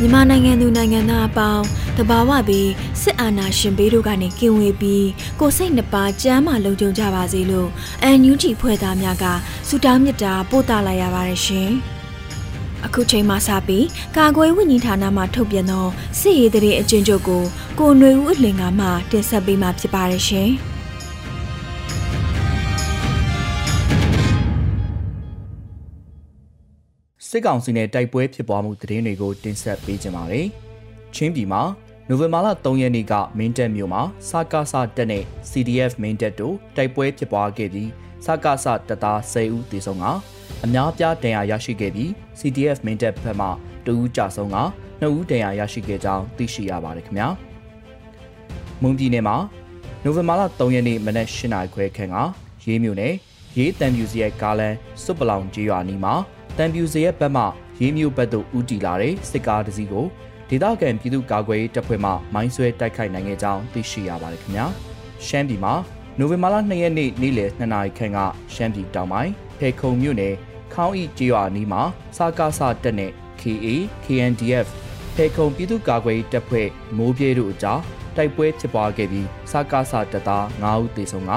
မြန်မာနိုင်ငံသူနိုင်ငံသားအပေါင်းတဘာဝပြီးစစ်အာဏာရှင်ဘေးတို့ကနေကင်ဝေးပြီးကိုစိတ်နှပါကြမ်းမှလုံခြုံကြပါစေလို့အန်ယူဂျီဖွဲ့သားများကဆုတောင်းမေတ္တာပို့သလိုက်ရပါတယ်ရှင်။အခုချိန်မှစပြီးကာကွယ်ဝိညာဉ်ဌာနမှထုတ်ပြန်သောစစ်ရေးတရေအကျဉ်းချုပ်ကိုကိုຫນွေဦးအလင်ကမှတင်ဆက်ပေးမှာဖြစ်ပါတယ်ရှင်။ စစ်ကောင်စီနဲ့တိုက်ပွဲဖြစ်ပွားမှုသတင်းတွေကိုတင်ဆက်ပေးကြပါမယ်။ချင်းပြည်မှာနိုဝင်ဘာလ3ရက်နေ့ကမင်းတပ်မြို့မှာစကားစတက်နဲ့ CDF မင်းတပ်တို့တိုက်ပွဲဖြစ်ပွားခဲ့ပြီးစကားစတပ်သား10ဦးသေဆုံးကအများပြားဒဏ်ရာရရှိခဲ့ပြီး CDF မင်းတပ်ဘက်မှ2ဦးကြာဆုံးက2ဦးဒဏ်ရာရရှိခဲ့ကြောင်းသိရှိရပါတယ်ခင်ဗျာ။မွန်ပြည်နယ်မှာနိုဝင်ဘာလ3ရက်နေ့မနက်8:00နာရီခွဲခန့်ကရေးမြို့နယ်ရေးတံပြူစီရဲ့ကားလန်စွပ်ပလောင်ကြီးရွာနီးမှာ တံပြူစရဲ့ဘက်မှရေးမျိုးဘက်သို့ဦးတည်လာတဲ့စစ်ကားတစ်စီးကိုဒေသခံပြည်သူ့ကာကွယ်ရေးတပ်ဖွဲ့မှမိုင်းဆွဲတိုက်ခိုက်နိုင်ခဲ့ကြောင်းသိရှိရပါတယ်ခင်ဗျာရှမ်းပြည်မှာနိုဝင်ဘာလ2ရက်နေ့နေ့လယ်2နာရီခန့်ကရှမ်းပြည်တောင်ပိုင်းဖေခုံမြို့နယ်ခေါင်းဤကျေးရွာနီးမှာစကားစတက်နဲ့ KA KNDF ဖေခုံပြည်သူ့ကာကွယ်ရေးတပ်ဖွဲ့မိုးပြေးတို့အကြားတိုက်ပွဲဖြစ်ပွားခဲ့ပြီးစကားစတပ်သား9ဦးသေဆုံးက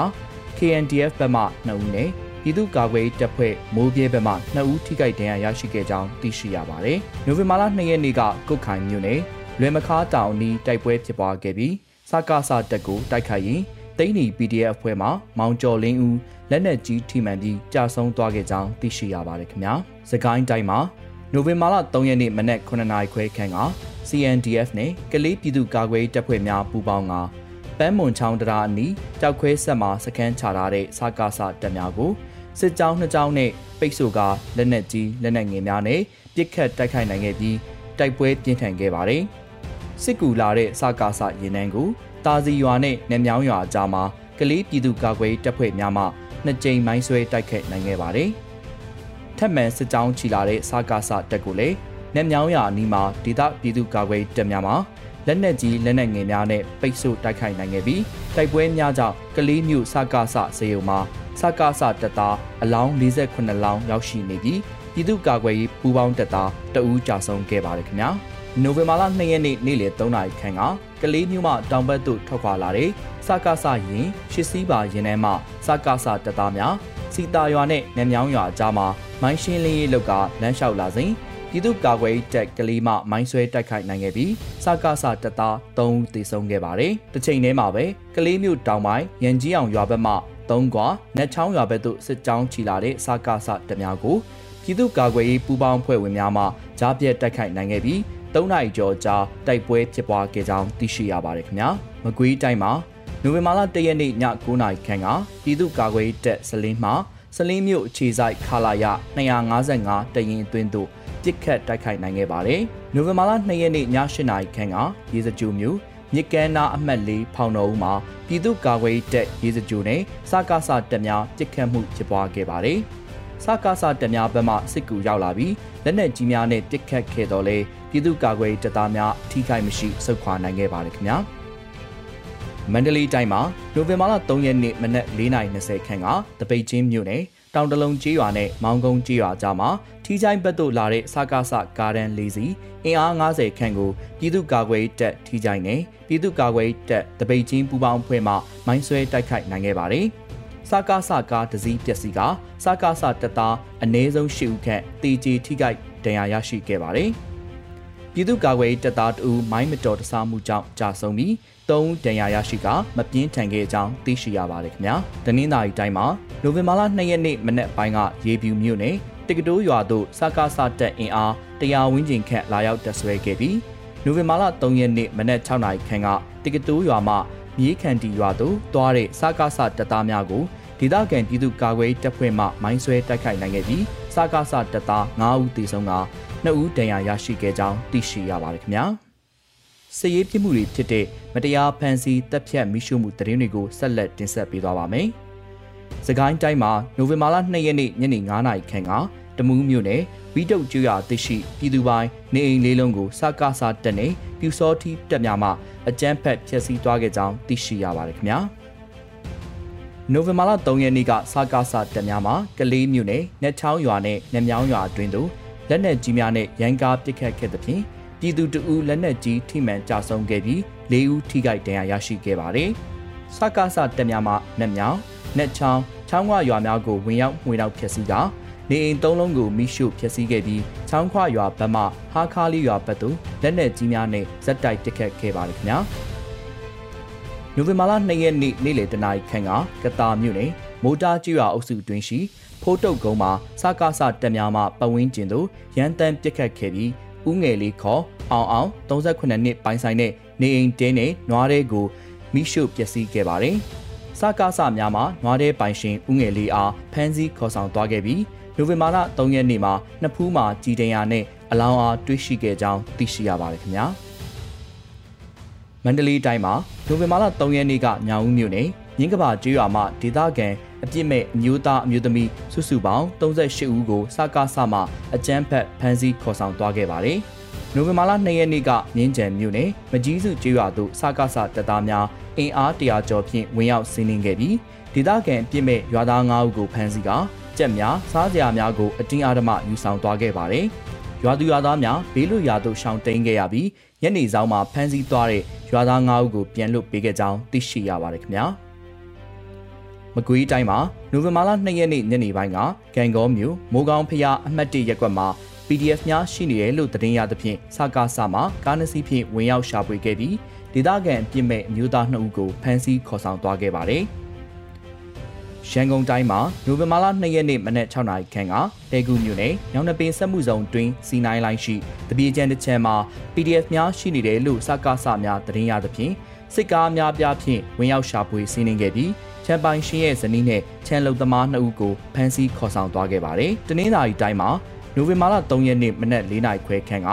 KNDF ဘက်မှ2ဦးနဲ့ ပြည်သူ့ကာကွယ်တပ်ဖွဲ့မိုးပြဲဘက်မှ2ဦးထိခိုက်ဒဏ်ရာရရှိခဲ့ကြောင်းသိရှိရပါတယ်။နိုဝင်ဘာလ2ရက်နေ့ကကုတ်ခိုင်မြို့နယ်လွယ်မခါတောင်နီးတိုက်ပွဲဖြစ်ပွားခဲ့ပြီးစကားစတက်ကိုတိုက်ခိုက်ရင်တိန်းနီ PDF အဖွဲ့မှမောင်ကျော်လင်းဦးလက်နက်ကြီးထိမှန်ပြီးကြာဆုံးသွားခဲ့ကြောင်းသိရှိရပါတယ်ခင်ဗျာ။စကိုင်းတိုင်းမှာနိုဝင်ဘာလ3ရက်နေ့မနက်9:00နာရီခွဲခန့်က CNDF နဲ့ကလေးပြည်သူ့ကာကွယ်တပ်ဖွဲ့များပူးပေါင်းကပန်းမွန်ချောင်းတရာအနီးကြောက်ခွဲဆက်မှာစခန်းချထားတဲ့စကားစတပ်များကို စစ်ကြောင်းနှစ်ကြောင်းနဲ့ပိတ်ဆို့ကလက်နက်ကြီးလက်နက်ငယ်များနဲ့ပစ်ခတ်တိုက်ခိုက်နိုင်ခဲ့ပြီးတိုက်ပွဲပြင်းထန်ခဲ့ပါတယ်။စစ်ကူလာတဲ့စကားစရင်နှန်းကိုတာစီရွာနဲ့နမြောင်းရွာအကြားမှာကလေးပြည်သူ့ကာကွယ်တပ်ဖွဲ့များမှနှစ်ကြိမ်မိုင်းဆွဲတိုက်ခိုက်နိုင်ခဲ့ပါတယ်။ထက်မှန်စစ်ကြောင်းချီလာတဲ့စကားစတပ်ကိုလည်းနမြောင်းရွာအနီးမှာဒေသပြည်သူ့ကာကွယ်တပ်များမှလက်နက်ကြီးလက်နက်ငယ်များနဲ့ပိတ်ဆို့တိုက်ခိုက်နိုင်ခဲ့ပြီးတိုက်ပွဲများကြောင့်ကလေးမျိုးစကားစစေယုံမှာ စကားစတပ်သားအလောင်း48လောင်းရောက်ရှိနေပြီးပြည်သူ့ကာကွယ်ရေးပူးပေါင်းတပ်သားတအူးကြာဆုံးခဲ့ပါတယ်ခင်ဗျာနိုဝင်ဘာလ2ရက်နေ့နေ့လယ်3နာရီခန့်ကကလေးမျိုးမှတောင်ဘက်သို့ထွက်ခွာလာတဲ့စကားစရင်ရှစ်စီးပါရင်ထဲမှစကားစတပ်သားများစီတာရွာနဲ့နမြောင်းရွာအကြားမှာမိုင်းရှင်းလင်းရေးလုပ်ကလမ်းလျှောက်လာစဉ်ပြည်သူ့ကာကွယ်တက်ကလေးမှမိုင်းဆွဲတိုက်ခိုက်နိုင်ခဲ့ပြီးစကားစတပ်သား3ဦးသေဆုံးခဲ့ပါတယ်။တစ်ချိန်တည်းမှာပဲကလေးမျိုးတောင်ပိုင်းရန်ကြီးအောင်ရွာဘက်မှ သုံးကွာနက်ချောင်းရွာဘက်သို့စစ်ကြောင်းချီလာတဲ့စကားစတများကိုပြည်သူ့ကာကွယ်ရေးပူးပေါင်းဖွဲ့ဝင်များမှကြားပြတ်တိုက်ခိုက်နိုင်ခဲ့ပြီး၃နိုင်ကျော်ကြာတိုက်ပွဲဖြစ်ပွားခဲ့ကြောင်းသိရှိရပါတယ်ခင်ဗျာမကွေးတိုင်းမှာနိုဝင်ဘာလ၁ရက်နေ့ည9:00နာရီခန့်ကပြည်သူ့ကာကွယ်ရေးတပ်စလင်းမှစလင်းမြို့အခြေဆိုင်ခလာရ255တရင်အတွင်းသို့ပစ်ခတ်တိုက်ခိုက်နိုင်ခဲ့ပါတယ်။နိုဝင်ဘာလ2ရက်နေ့ည8:00နာရီခန့်ကရေစကြိုမြို့ မြစ်ကမ်းနာအမှတ်၄ဖောင်တော်ဦးမှာပြည်သူ့ကာကွယ်တပ်ရေစကြိုနဲ့စကားစတပ်များပစ်ခတ်မှုဖြစ်ပွားခဲ့ပါတယ်။စကားစတပ်များဘက်မှစစ်ကူရောက်လာပြီးလက်နက်ကြီးများနဲ့ပစ်ခတ်ခဲ့တော့လေပြည်သူ့ကာကွယ်တပ်သားများထိခိုက်မရှိဆုတ်ခွာနိုင်ခဲ့ပါတယ်ခင်ဗျာ။မန္တလေးတိုင်းမှာနိုဝင်ဘာလ3ရက်နေ့မနက်4:20ခန့်ကတပိတ်ချင်းမြို့နယ် တောင်တလုံးကျေးရွာနဲ့မောင်ကုန်းကျေးရွာကြားမှာထီချိုင်းဘက်သို့လာတဲ့စကားဆကားတန်း၄စီးအင်အား90ခန့်ကိုပြည်သူ့ကာကွယ်တပ်ထီချိုင်းနဲ့ပြည်သူ့ကာကွယ်တပ်တပိတ်ချင်းပူပေါင်းဖွဲ့မှမိုင်းဆွဲတိုက်ခိုက်နိုင်ခဲ့ပါတယ်။စကားဆကားတစည်းပျက်စီးကစကားဆတပ်သားအနည်းဆုံး၈ဦးခန့်တေကြီးထိခိုက်ဒဏ်ရာရရှိခဲ့ပါတယ်။ပြည်သူ့ကာကွယ်တပ်သားတူမိုင်းမတော်တဆမှုကြောင့်ကြာဆုံးပြီး ၃ဦးဒဏ်ရာရရှိကမပြင်းထန်ခဲ့ကြောင်းသိရှိရပါတယ်ခင်ဗျာ။တနင်္သာရီတိုင်းမှာနိုဝင်ဘာလ2ရက်နေ့မနက်ပိုင်းကရေပြူမြို့နယ်တကတိုးရွာသို့စကားစတက်အင်အားတရားဝန်းကျင်ခန့်လာရောက်တက်ဆွဲခဲ့ပြီးနိုဝင်ဘာလ3ရက်နေ့မနက်6နာရီခန့်ကတကတိုးရွာမှမြေခန်တီရွာသို့တွားတဲ့စကားစတက်သားများကိုဒေသခံပြည်သူ့ကာကွယ်တပ်ဖွဲ့မှမိုင်းဆွဲတိုက်ခိုက်နိုင်ခဲ့ပြီးစကားစတပ်သား9ဦးသေဆုံးက2ဦးဒဏ်ရာရရှိခဲ့ကြောင်းသိရှိရပါတယ်ခင်ဗျာ စစ်ရေးပြစ်မှုတွေဖြစ်တဲ့မတရားဖန်ဆီးတပ်ဖြတ်မိရှုမှုတရင်တွေကိုဆက်လက်တင်ဆက်ပေးသွားပါမယ်။စကိုင်းတိုင်းမှာနိုဝင်ဘာလ2ရက်နေ့ညနေ9:00နာရီခန့်ကတမူးမြို့နယ်ဝီတုတ်ကျွာတရှိပြည်သူပိုင်းနေအိမ်လေးလုံးကိုစကားစားတက်နေပြူစောတိတက်များမှအကြမ်းဖက်ဖျက်ဆီးသွားခဲ့ကြောင်းသိရှိရပါတယ်ခင်ဗျာ။နိုဝင်ဘာလ3ရက်နေ့ကစကားစတက်များမှာကလေးမြို့နယ်နှချောင်းရွာနဲ့နှမြောင်းရွာအတွင်းသို့လက်နက်ကြီးများနဲ့ရန်ကားပစ်ခတ်ခဲ့သဖြင့် ပြည်သူတအူလက်နက်ကြီးထိမှန်ကြဆုံးခဲ့ပြီး၄ဦးထိခိုက်ဒဏ်ရာရရှိခဲ့ပါတယ်။စကားစတက်များမှာနှမြောင်းနှချောင်းချောင်းခွရွာများကိုဝင်ရောက်မှွေနောက်ဖျက်ဆီးကနေအိမ်သုံးလုံးကိုမိရှုဖျက်ဆီးခဲ့ပြီးချောင်းခွရွာဘက်မှဟာခါလီရွာဘက်သို့လက်နက်ကြီးများနဲ့ဇက်တိုက်ပစ်ခတ်ခဲ့ပါတယ်ခင်ဗျာ။နိုဝင်ဘာလ2ရက်နေ့နေ့လယ်တနာရီခန့်ကကတာမြို့နယ်မိုတာကျွာအုပ်စုတွင်ရှိဖိုးတုတ်ကုန်းမှာစကားစတက်များမှပဝင်းကျင်သို့ရန်တမ်းပစ်ခတ်ခဲ့ပြီး ဦးငယ်လေးခေါ်အောင်အောင်38နှစ်ပိုင်ဆိုင်တဲ့နေအိမ်တင်းနဲ့နွားတဲ့ကိုမိရှုပျက်စီးခဲ့ပါတယ်။စကားစများမှာနွားတဲ့ပိုင်ရှင်ဦးငယ်လေးအားဖမ်းဆီးခေါ်ဆောင်သွားခဲ့ပြီးနိုဝင်ဘာလ3ရက်နေ့မှာနှစ်ဖူးမှာကြည်တံရနဲ့အလောင်းအားတွေ့ရှိခဲ့ကြောင်းသိရှိရပါတယ်ခင်ဗျာ။မန္တလေးတိုင်းမှာနိုဝင်ဘာလ3ရက်နေ့ကညောင်ဦးမြို့နယ်မြင်းကပါကျေးရွာမှဒေသခံ အပြစ်မဲ့အမျိုးသားအမျိုးသမီးစုစုပေါင်း38ဦးကိုစကားဆမှအကြမ်းဖက်ဖမ်းဆီးခေါ်ဆောင်သွားခဲ့ပါတယ်။နိုဝင်ဘာလ2ရက်နေ့ကမြင်းကြံမြို့နယ်မကြီးစုကျေးရွာသို့စကားဆတပ်သားများအင်အားတရာကျော်ဖြင့်ဝင်ရောက်စီးနင်းခဲ့ပြီးဒေသခံအပြစ်မဲ့ရွာသား9ဦးကိုဖမ်းဆီးကကြက်များစားစရာများကိုအတင်းအဓမ္မယူဆောင်သွားခဲ့ပါတယ်။ရွာသူရွာသားများဘေးလွတ်ရာသို့ရှောင်တိန်ခဲ့ရပြီးညနေဆောင်မှာဖမ်းဆီးသွားတဲ့ရွာသား၅ဦးကိုပြန်လွတ်ပေးခဲ့ကြောင်းသိရှိရပါတယ်ခင်ဗျာ မကွေးတိုင်းမှာနိုဝင်ဘာလ2ရက်နေ့ညနေပိုင်းကဂန်ကောမြို့မိုးကောင်းဖျားအမှတ်1ရက်ကွက်မှာ PDF များရှိနေတယ်လို့သတင်းရသဖြင့်စကားစမှာကားနစီဖြင့်ဝင်ရောက်ရှာဖွေခဲ့ပြီးဒေသခံအပြစ်မဲ့အမျိုးသား2ဦးကိုဖမ်းဆီးခေါ်ဆောင်သွားခဲ့ပါတယ်။ရန်ကုန်တိုင်းမှာနိုဝင်ဘာလ2ရက်နေ့မနက်6နာရီခန့်ကတဲကူမြို့နယ်ညောင်နှပင်စက်မှုဇုံတွင်စီနိုင်လိုင်းရှိတပြေကျန်တစ်ချမ်းမှာ PDF များရှိနေတယ်လို့စကားစများသတင်းရသဖြင့်စစ်ကားများပြားဖြင့်ဝင်ရောက်ရှာဖွေစီးနင်းခဲ့ပြီး ချန်ပိုင်ရှင်ရဲ့ဇနီးနဲ့ချန်လုံသမား2ဦးကိုဖမ်းဆီးခေါ်ဆောင်သွားခဲ့ပါတယ်။တနင်္လာရီတိုင်းမှာနိုဝင်ဘာလ3ရက်နေ့မနက်4နာရီခွဲခန့်က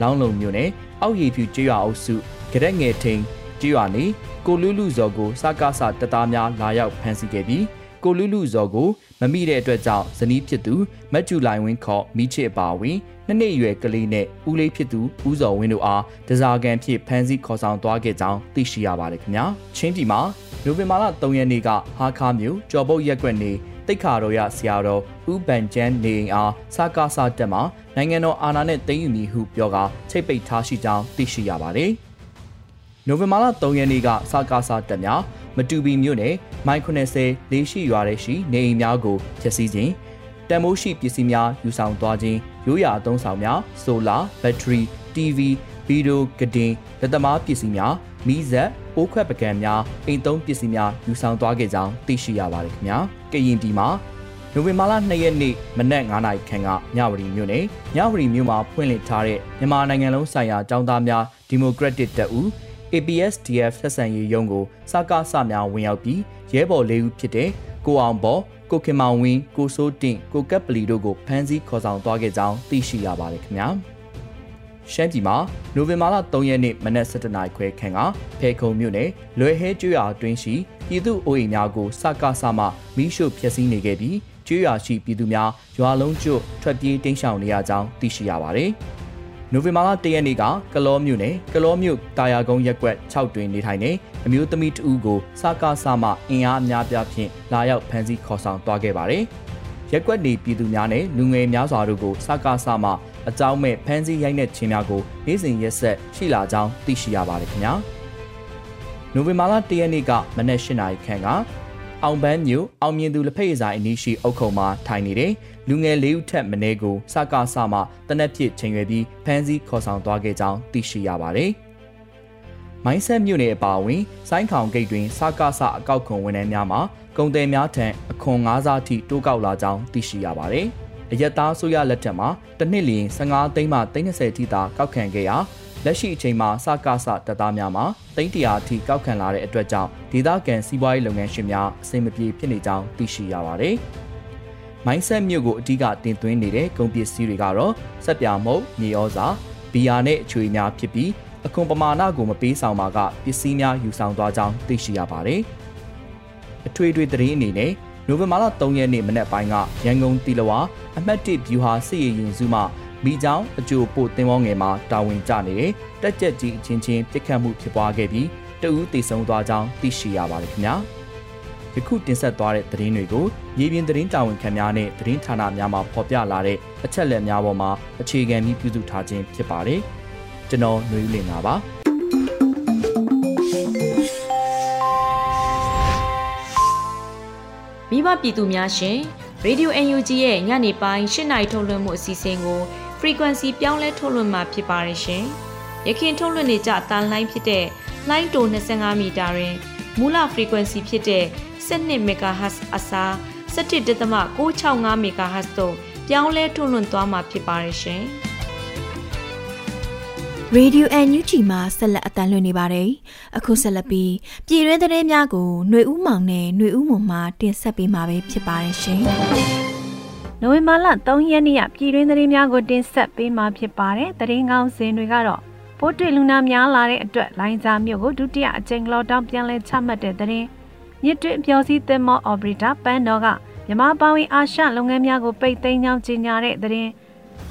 လောင်းလုံမြို့နယ်အောက်ရည်ဖြူကျွော်အုပ်စုကြရက်ငယ်ထိန်ကျွော်နေကိုလူးလူဇော်ကိုစကားစတပ်သားများလာရောက်ဖမ်းဆီးခဲ့ပြီးကိုလူလူဇော်ကိုမမိတဲ့အတွက်ကြောင့်ဇနီးဖြစ်သူမက်ကျူလိုင်ဝင်းခေါ်မိချစ်ပါဝင်နှစ်နှစ်အရွယ်ကလေးနဲ့ဦးလေးဖြစ်သူဦးဇော်ဝင်းတို့အားတစားကန်ဖြစ်ဖမ်းဆီးခေါ်ဆောင်သွားခဲ့ကြောင်းသိရှိရပါတယ်ခင်ဗျာချင်းပြည်မှာ နိုဝင်ဘာလ3ရက်နေ့ကဟာခါမြို့ကျော်ပုတ်ရက်ကွက်နေတိတ်ခါတော်ရဆရာတော်ဦးဗန်ကျန်းနေအိမ်အားစကားစားတက်မှာနိုင်ငံတော်အာဏာနဲ့သိမ်းယူမည်ဟုပြောကာချိတ်ပိတ်ထားရှိကြောင်းသိရှိရပါတယ်နိုဝင်ဘာလ3ရက်နေ့ကစကားစားတက်များမတူပီမြို့နယ်မိုင်80လေးရှိရွာတဲ့ရှိနေအိမ်များကိုဖျက်ဆီးခြင်းတန်မိုးရှိပစ္စည်းများယူဆောင်သွားခြင်းရိုးရာအသုံးဆောင်များဆိုလာဘက်ထရီ TV ဗီဒီယိုကဒင်လက်သမားပစ္စည်းများမီးဇက် အိုးခွက်ပကံများအိမ်သုံးပစ္စည်းများယူဆောင်သွားခဲ့ကြောင်းသိရှိရပါတယ်ခင်ဗျာကရင်ပြည်မှာနိုဝင်ဘာလ2ရက်နေ့မနက်9:00နာရီခန့်ကညဝရီမြို့နယ်ညဝရီမြို့မှာဖွင့်လှစ်ထားတဲ့မြန်မာနိုင်ငံလုံးဆိုင်ရာចောင်းသားများဒီမိုကရက်တစ်တပ်ဦး APSDF ဆက်ဆံရေးရုံးကိုစကားစများဝင်ရောက်ပြီးရဲဘော်၄ဦးဖြစ်တဲ့ကိုအောင်ဘော်ကိုခင်မောင်ဝင်းကိုစိုးတင့်ကိုကပ်ပလီတို့ကိုဖမ်းဆီးခေါ်ဆောင်သွားခဲ့ကြောင်းသိရှိရပါတယ်ခင်ဗျာ ရှမ်းပြည်မှာနိုဝင်ဘာလ3ရက်နေ့မနက်7:00နာရီခွဲခန့်ကဖေခုံမြို့နယ်လွယ်ဟဲကျွော်အတွင်းရှိပြည်သူအိုးအိမ်များကိုစကားစမှမိရှုဖျက်ဆီးနေခဲ့ပြီးကျွော်ရှိပြည်သူများရွာလုံးကျွတ်ထွက်ပြေးတိမ်းရှောင်နေရကြောင်းသိရှိရပါတယ်။နိုဝင်ဘာလ၁ရက်နေ့ကကလောမြို့နယ်ကလောမြို့တာယာကုန်းရက်ကွက်6တွင်နေထိုင်နေအမျိုးသမီးတဦးကိုစကားစမှအင်အားအများပြားဖြင့်လာရောက်ဖမ်းဆီးခေါ်ဆောင်သွားခဲ့ပါတယ်။ရက်ကွက်နေပြည်သူများနဲ့လူငယ်များစွာတို့ကိုစကားဆမှ အကြောင်းမဲ့ဖမ်းဆီးရိုက်နှက်ခြင်းများကိုနေ့စဉ်ရက်ဆက်ရှိလာကြောင်းသိရှိရပါတယ်ခင်ဗျာနိုဝင်ဘာလ၁ရက်နေ့ကမနက်၈နာရီခန့်ကအောင်ပန်းမြို့အောင်မြင်သူလက်ဖက်ရည်ဆိုင်အနီးရှိအုပ်ခုံမှာထိုင်နေတဲ့လူငယ်လေးဦးထက်မင်းကိုစကားဆမှတနက်ဖြစ်ချိန်ရွယ်ပြီးဖမ်းဆီးခေါ်ဆောင်သွားခဲ့ကြောင်းသိရှိရပါတယ်။မိုင်းဆက်မြို့နယ်အပါအဝင်စိုင်းခေါင်ဂိတ်တွင်စကားဆအကောက်ခွန်ဝန်ထမ်းများမှကုန်တယ်များထံအခွန်၅စားထိတိုးကောက်လာကြောင်းသိရှိရပါတယ်။ အရက်သားဆိုရလက်ထက်မှာတစ်နှစ်လျင်15သိန်းမှ30ထိသာကောက်ခံခဲ့ရာလက်ရှိအချိန်မှာစကားဆတပ်သားများမှာသိန်းတရာအထိကောက်ခံလာတဲ့အတွက်ကြောင့်ဒေသခံစီးပွားရေးလုပ်ငန်းရှင်များအဆင်မပြေဖြစ်နေကြောင်းသိရှိရပါတယ်။မိုင်းဆက်မြို့ကိုအဓိကတင်သွင်းနေတဲ့ကုန်ပစ္စည်းတွေကတော့စက်ပြမုတ်၊မြေဩဇာ၊ဘီယာနဲ့အချွေများဖြစ်ပြီးအခွန်ပမာဏကိုမပေးဆောင်ပါကပစ္စည်းများယူဆောင်သွားကြောင်းသိရှိရပါတယ်။အထွေထွေသတင်းအနေနဲ့ နိုဝင်ဘာလ3ရက်နေ့မနက်ပိုင်းကရန်ကုန်တီလဝါအမှတ်1ဗျူဟာစစ်ရေးရင်စုမှမိချောင်းအကျိုးပို့တင်ဝေါငယ်မှာတာဝန်ကျနေတဲ့တက်ကြက်ကြီးအချင်းချင်းပြစ်ခတ်မှုဖြစ်ပွားခဲ့ပြီးတဦးတေဆုံးသွားကြောင်းသိရှိရပါတယ်ခင်ဗျာယခုတင်ဆက်သွားတဲ့သတင်းတွေကိုရေပြင်သတင်းတာဝန်ခံများနဲ့သတင်းဌာနများမှဖော်ပြလာတဲ့အချက်လက်များပေါ်မှာအခြေခံပြီးပြုစုထားခြင်းဖြစ်ပါတယ်ကျွန်တော်ຫນွေဦးလင်ပါ မိဘပြည်သူများရှင် Radio UNG ရဲ့ညနေပိုင်း၈နာရီထုတ်လွှင့်မှုအစီအစဉ်ကို frequency ပြောင်းလဲထုတ်လွှင့်မှာဖြစ်ပါတယ်ရှင်။ယခင်ထုတ်လွှင့်နေကြတန်လိုင်းဖြစ်တဲ့လိုင်းတို25မီတာတွင်မူလ frequency ဖြစ်တဲ့12 MHz အစား17.665 MHz တို့ပြောင်းလဲထုတ်လွှင့်သွားမှာဖြစ်ပါတယ်ရှင်။ Radio NUG မှာဆက်လက်အတန်းလွှင့်နေပါတယ်။အခုဆက်လက်ပြီးပြည်တွင်းသတင်းများကိုຫນွေဦးမောင်နဲ့ຫນွေဦးမွန်မှတင်ဆက်ပေးမှာပဲဖြစ်ပါတယ်ရှင်။နိုဝင်ဘာလ3ရက်နေ့ကပြည်တွင်းသတင်းများကိုတင်ဆက်ပေးမှာဖြစ်ပါတယ်။သတင်းကောင်းစင်တွေကတော့ပိုးတွေ့လူနာများလာတဲ့အတွက်လိုင်းစာမြို့ကိုဒုတိယအကြိမ်လော့ဒေါင်းပြန်လည်ချမှတ်တဲ့သတင်းမြစ်တွင်ပျော်စီးသင်းမောအော်ပရေတာပန်းတော်ကမြမပေါင်းဝင်အာရှလုပ်ငန်းများကိုပိတ်သိမ်းကြောင်းကြေညာတဲ့သတင်း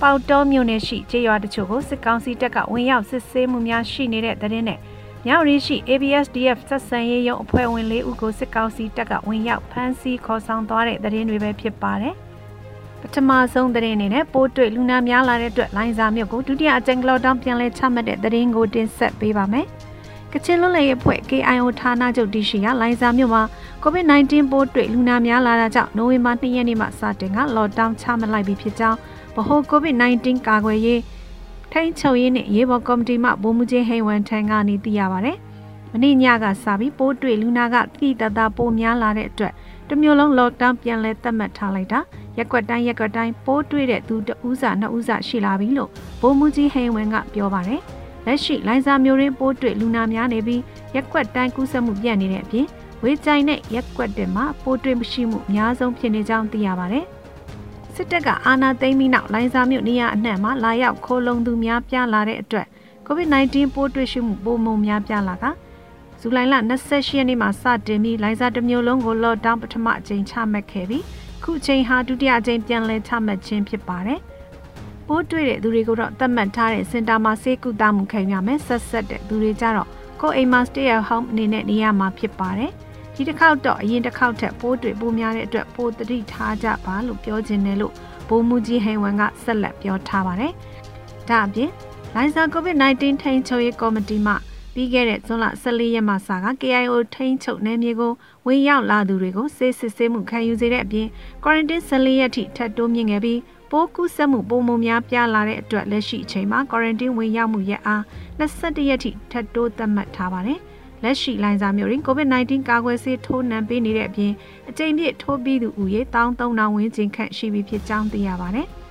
ပေါတော်မြို့နယ်ရှိကျေးရွာတချို့ကိုစစ်ကောင်စီတပ်ကဝင်ရောက်စစ်ဆေးမှုများရှိနေတဲ့သတင်းနဲ့မြောက်ရီရှိ ABSDF ဆက်ဆံရေးရုံအဖွဲ့ဝင်၄ဦးကိုစစ်ကောင်စီတပ်ကဝင်ရောက်ဖမ်းဆီးခေါ်ဆောင်သွားတဲ့သတင်းတွေပဲဖြစ်ပါတယ်။ပထမဆုံးသတင်းအနေနဲ့ပိုးတွေ့လူနာများလာတဲ့အတွက်လိုင်းစာမြို့ကိုဒုတိယအကြိမ်ကလော့ဒေါင်းပြန်လည်ချမှတ်တဲ့သတင်းကိုတင်ဆက်ပေးပါမယ်။ကချင်လွတ်လပ်ရေးအဖွဲ့ KIO ဌာနချုပ်တရှိကလိုင်းစာမြို့မှာ COVID-19 ပိုးတွေ့လူနာများလာတာကြောင့်နိုဝင်ဘာ2ရက်နေ့မှစတင်ကလော့ဒေါင်းချမှတ်လိုက်ပြီးဖြစ်ကြောင်း ဗဟို COVID-19 ကာကွယ်ရေးထိန်းချုပ်ရေးနဲ့ရေးပေါ်ကော်မတီမှဗိုလ်မှူးကြီးဟိန်ဝမ်ထန်ကနေသိရပါဗျ။မနေ့ညကစပြီးပိုးတွေ့လူနာကတိတတပိုများလာတဲ့အတွက်တမျိုးလုံးလော့ဒေါင်းပြန်လည်သတ်မှတ်ထားလိုက်တာ။ရက်ကွက်တိုင်းရက်ကွက်တိုင်းပိုးတွေ့တဲ့သူတဦးစာနှစ်ဦးစာရှိလာပြီလို့ဗိုလ်မှူးကြီးဟိန်ဝင်းကပြောပါတယ်။လက်ရှိလိုင်ဇာမျိုးရင်းပိုးတွေ့လူနာများနေပြီးရက်ကွက်တိုင်းကူးစက်မှုပြန့်နေတဲ့အပြင်ဝေကြိုင်နဲ့ရက်ကွက်တွေမှာပိုးတွေ့မရှိမှုအများဆုံးဖြစ်နေကြောင်းသိရပါတယ်။ စစ်တပ်ကအာဏာသိမ်းပြီးနောက်လိုင်ဇာမြို့နေရာအနှံ့မှာလာရောက်ခိုးလုံသူများပြားလာတဲ့အတွက် COVID-19 ပိုးတွေ့ရှိမှုပိုမိုများပြားလာကဇူလိုင်လ28ရက်နေ့မှာစတင်ပြီးလိုင်ဇာတစ်မျိုးလုံးကိုလော့ဒေါင်းပထမအကြိမ်ချမှတ်ခဲ့ပြီးခုချိန်ဟာဒုတိယအကြိမ်ပြန်လည်ချမှတ်ခြင်းဖြစ်ပါတယ်။ပိုးတွေ့တဲ့သူတွေကိုတော့သတ်မှတ်ထားတဲ့စင်တာမှာဆေးကုသမှုခံရမယ်ဆက်ဆက်တဲ့သူတွေကြတော့ကိုအိမ်မှာ stay at home အနေနဲ့နေရမှာဖြစ်ပါတယ်။ ဒီတစ်ခေါက်တော့အရင်တစ်ခေါက်ထက်ပိုးတွေ့ပိုများတဲ့အတွက်ပိုသတိထားကြပါလို့ပြောခြင်းတယ်လို့ဘိုးမူကြီးဟိန်ဝန်ကဆက်လက်ပြောထားပါတယ်။ဒါအပြင်လိုင်ဇာ COVID-19 ထိန်းချုပ်ရေးကော်မတီမှပြီးခဲ့တဲ့ဇွန်လ14ရက်မှစက KIO ထိန်းချုပ်နယ်မြေကိုဝင်ရောက်လာသူတွေကိုဆေးစစ်ဆေးမှုခံယူစေတဲ့အပြင် quarantine 14ရက်ထိထပ်တိုးမြင့်ခဲ့ပြီးပိုးကူးစက်မှုပုံမှန်များပြားလာတဲ့အတွက်လက်ရှိအချိန်မှာ quarantine ဝင်ရောက်မှုရက်အား21ရက်ထိထပ်တိုးသတ်မှတ်ထားပါတယ်။ လက်ရှိလိုင်းစာမျိုးတွင် COVID-19 ကာကွယ်ဆေးထိုးနှံပေးနေတဲ့အပြင်အကြိမ်ပြည့်ထိုးပြီးသူဦးရေ13000ဝန်းကျင်ခန့်ရှိပြီဖြစ်ကြောင်းသိရပါတယ်။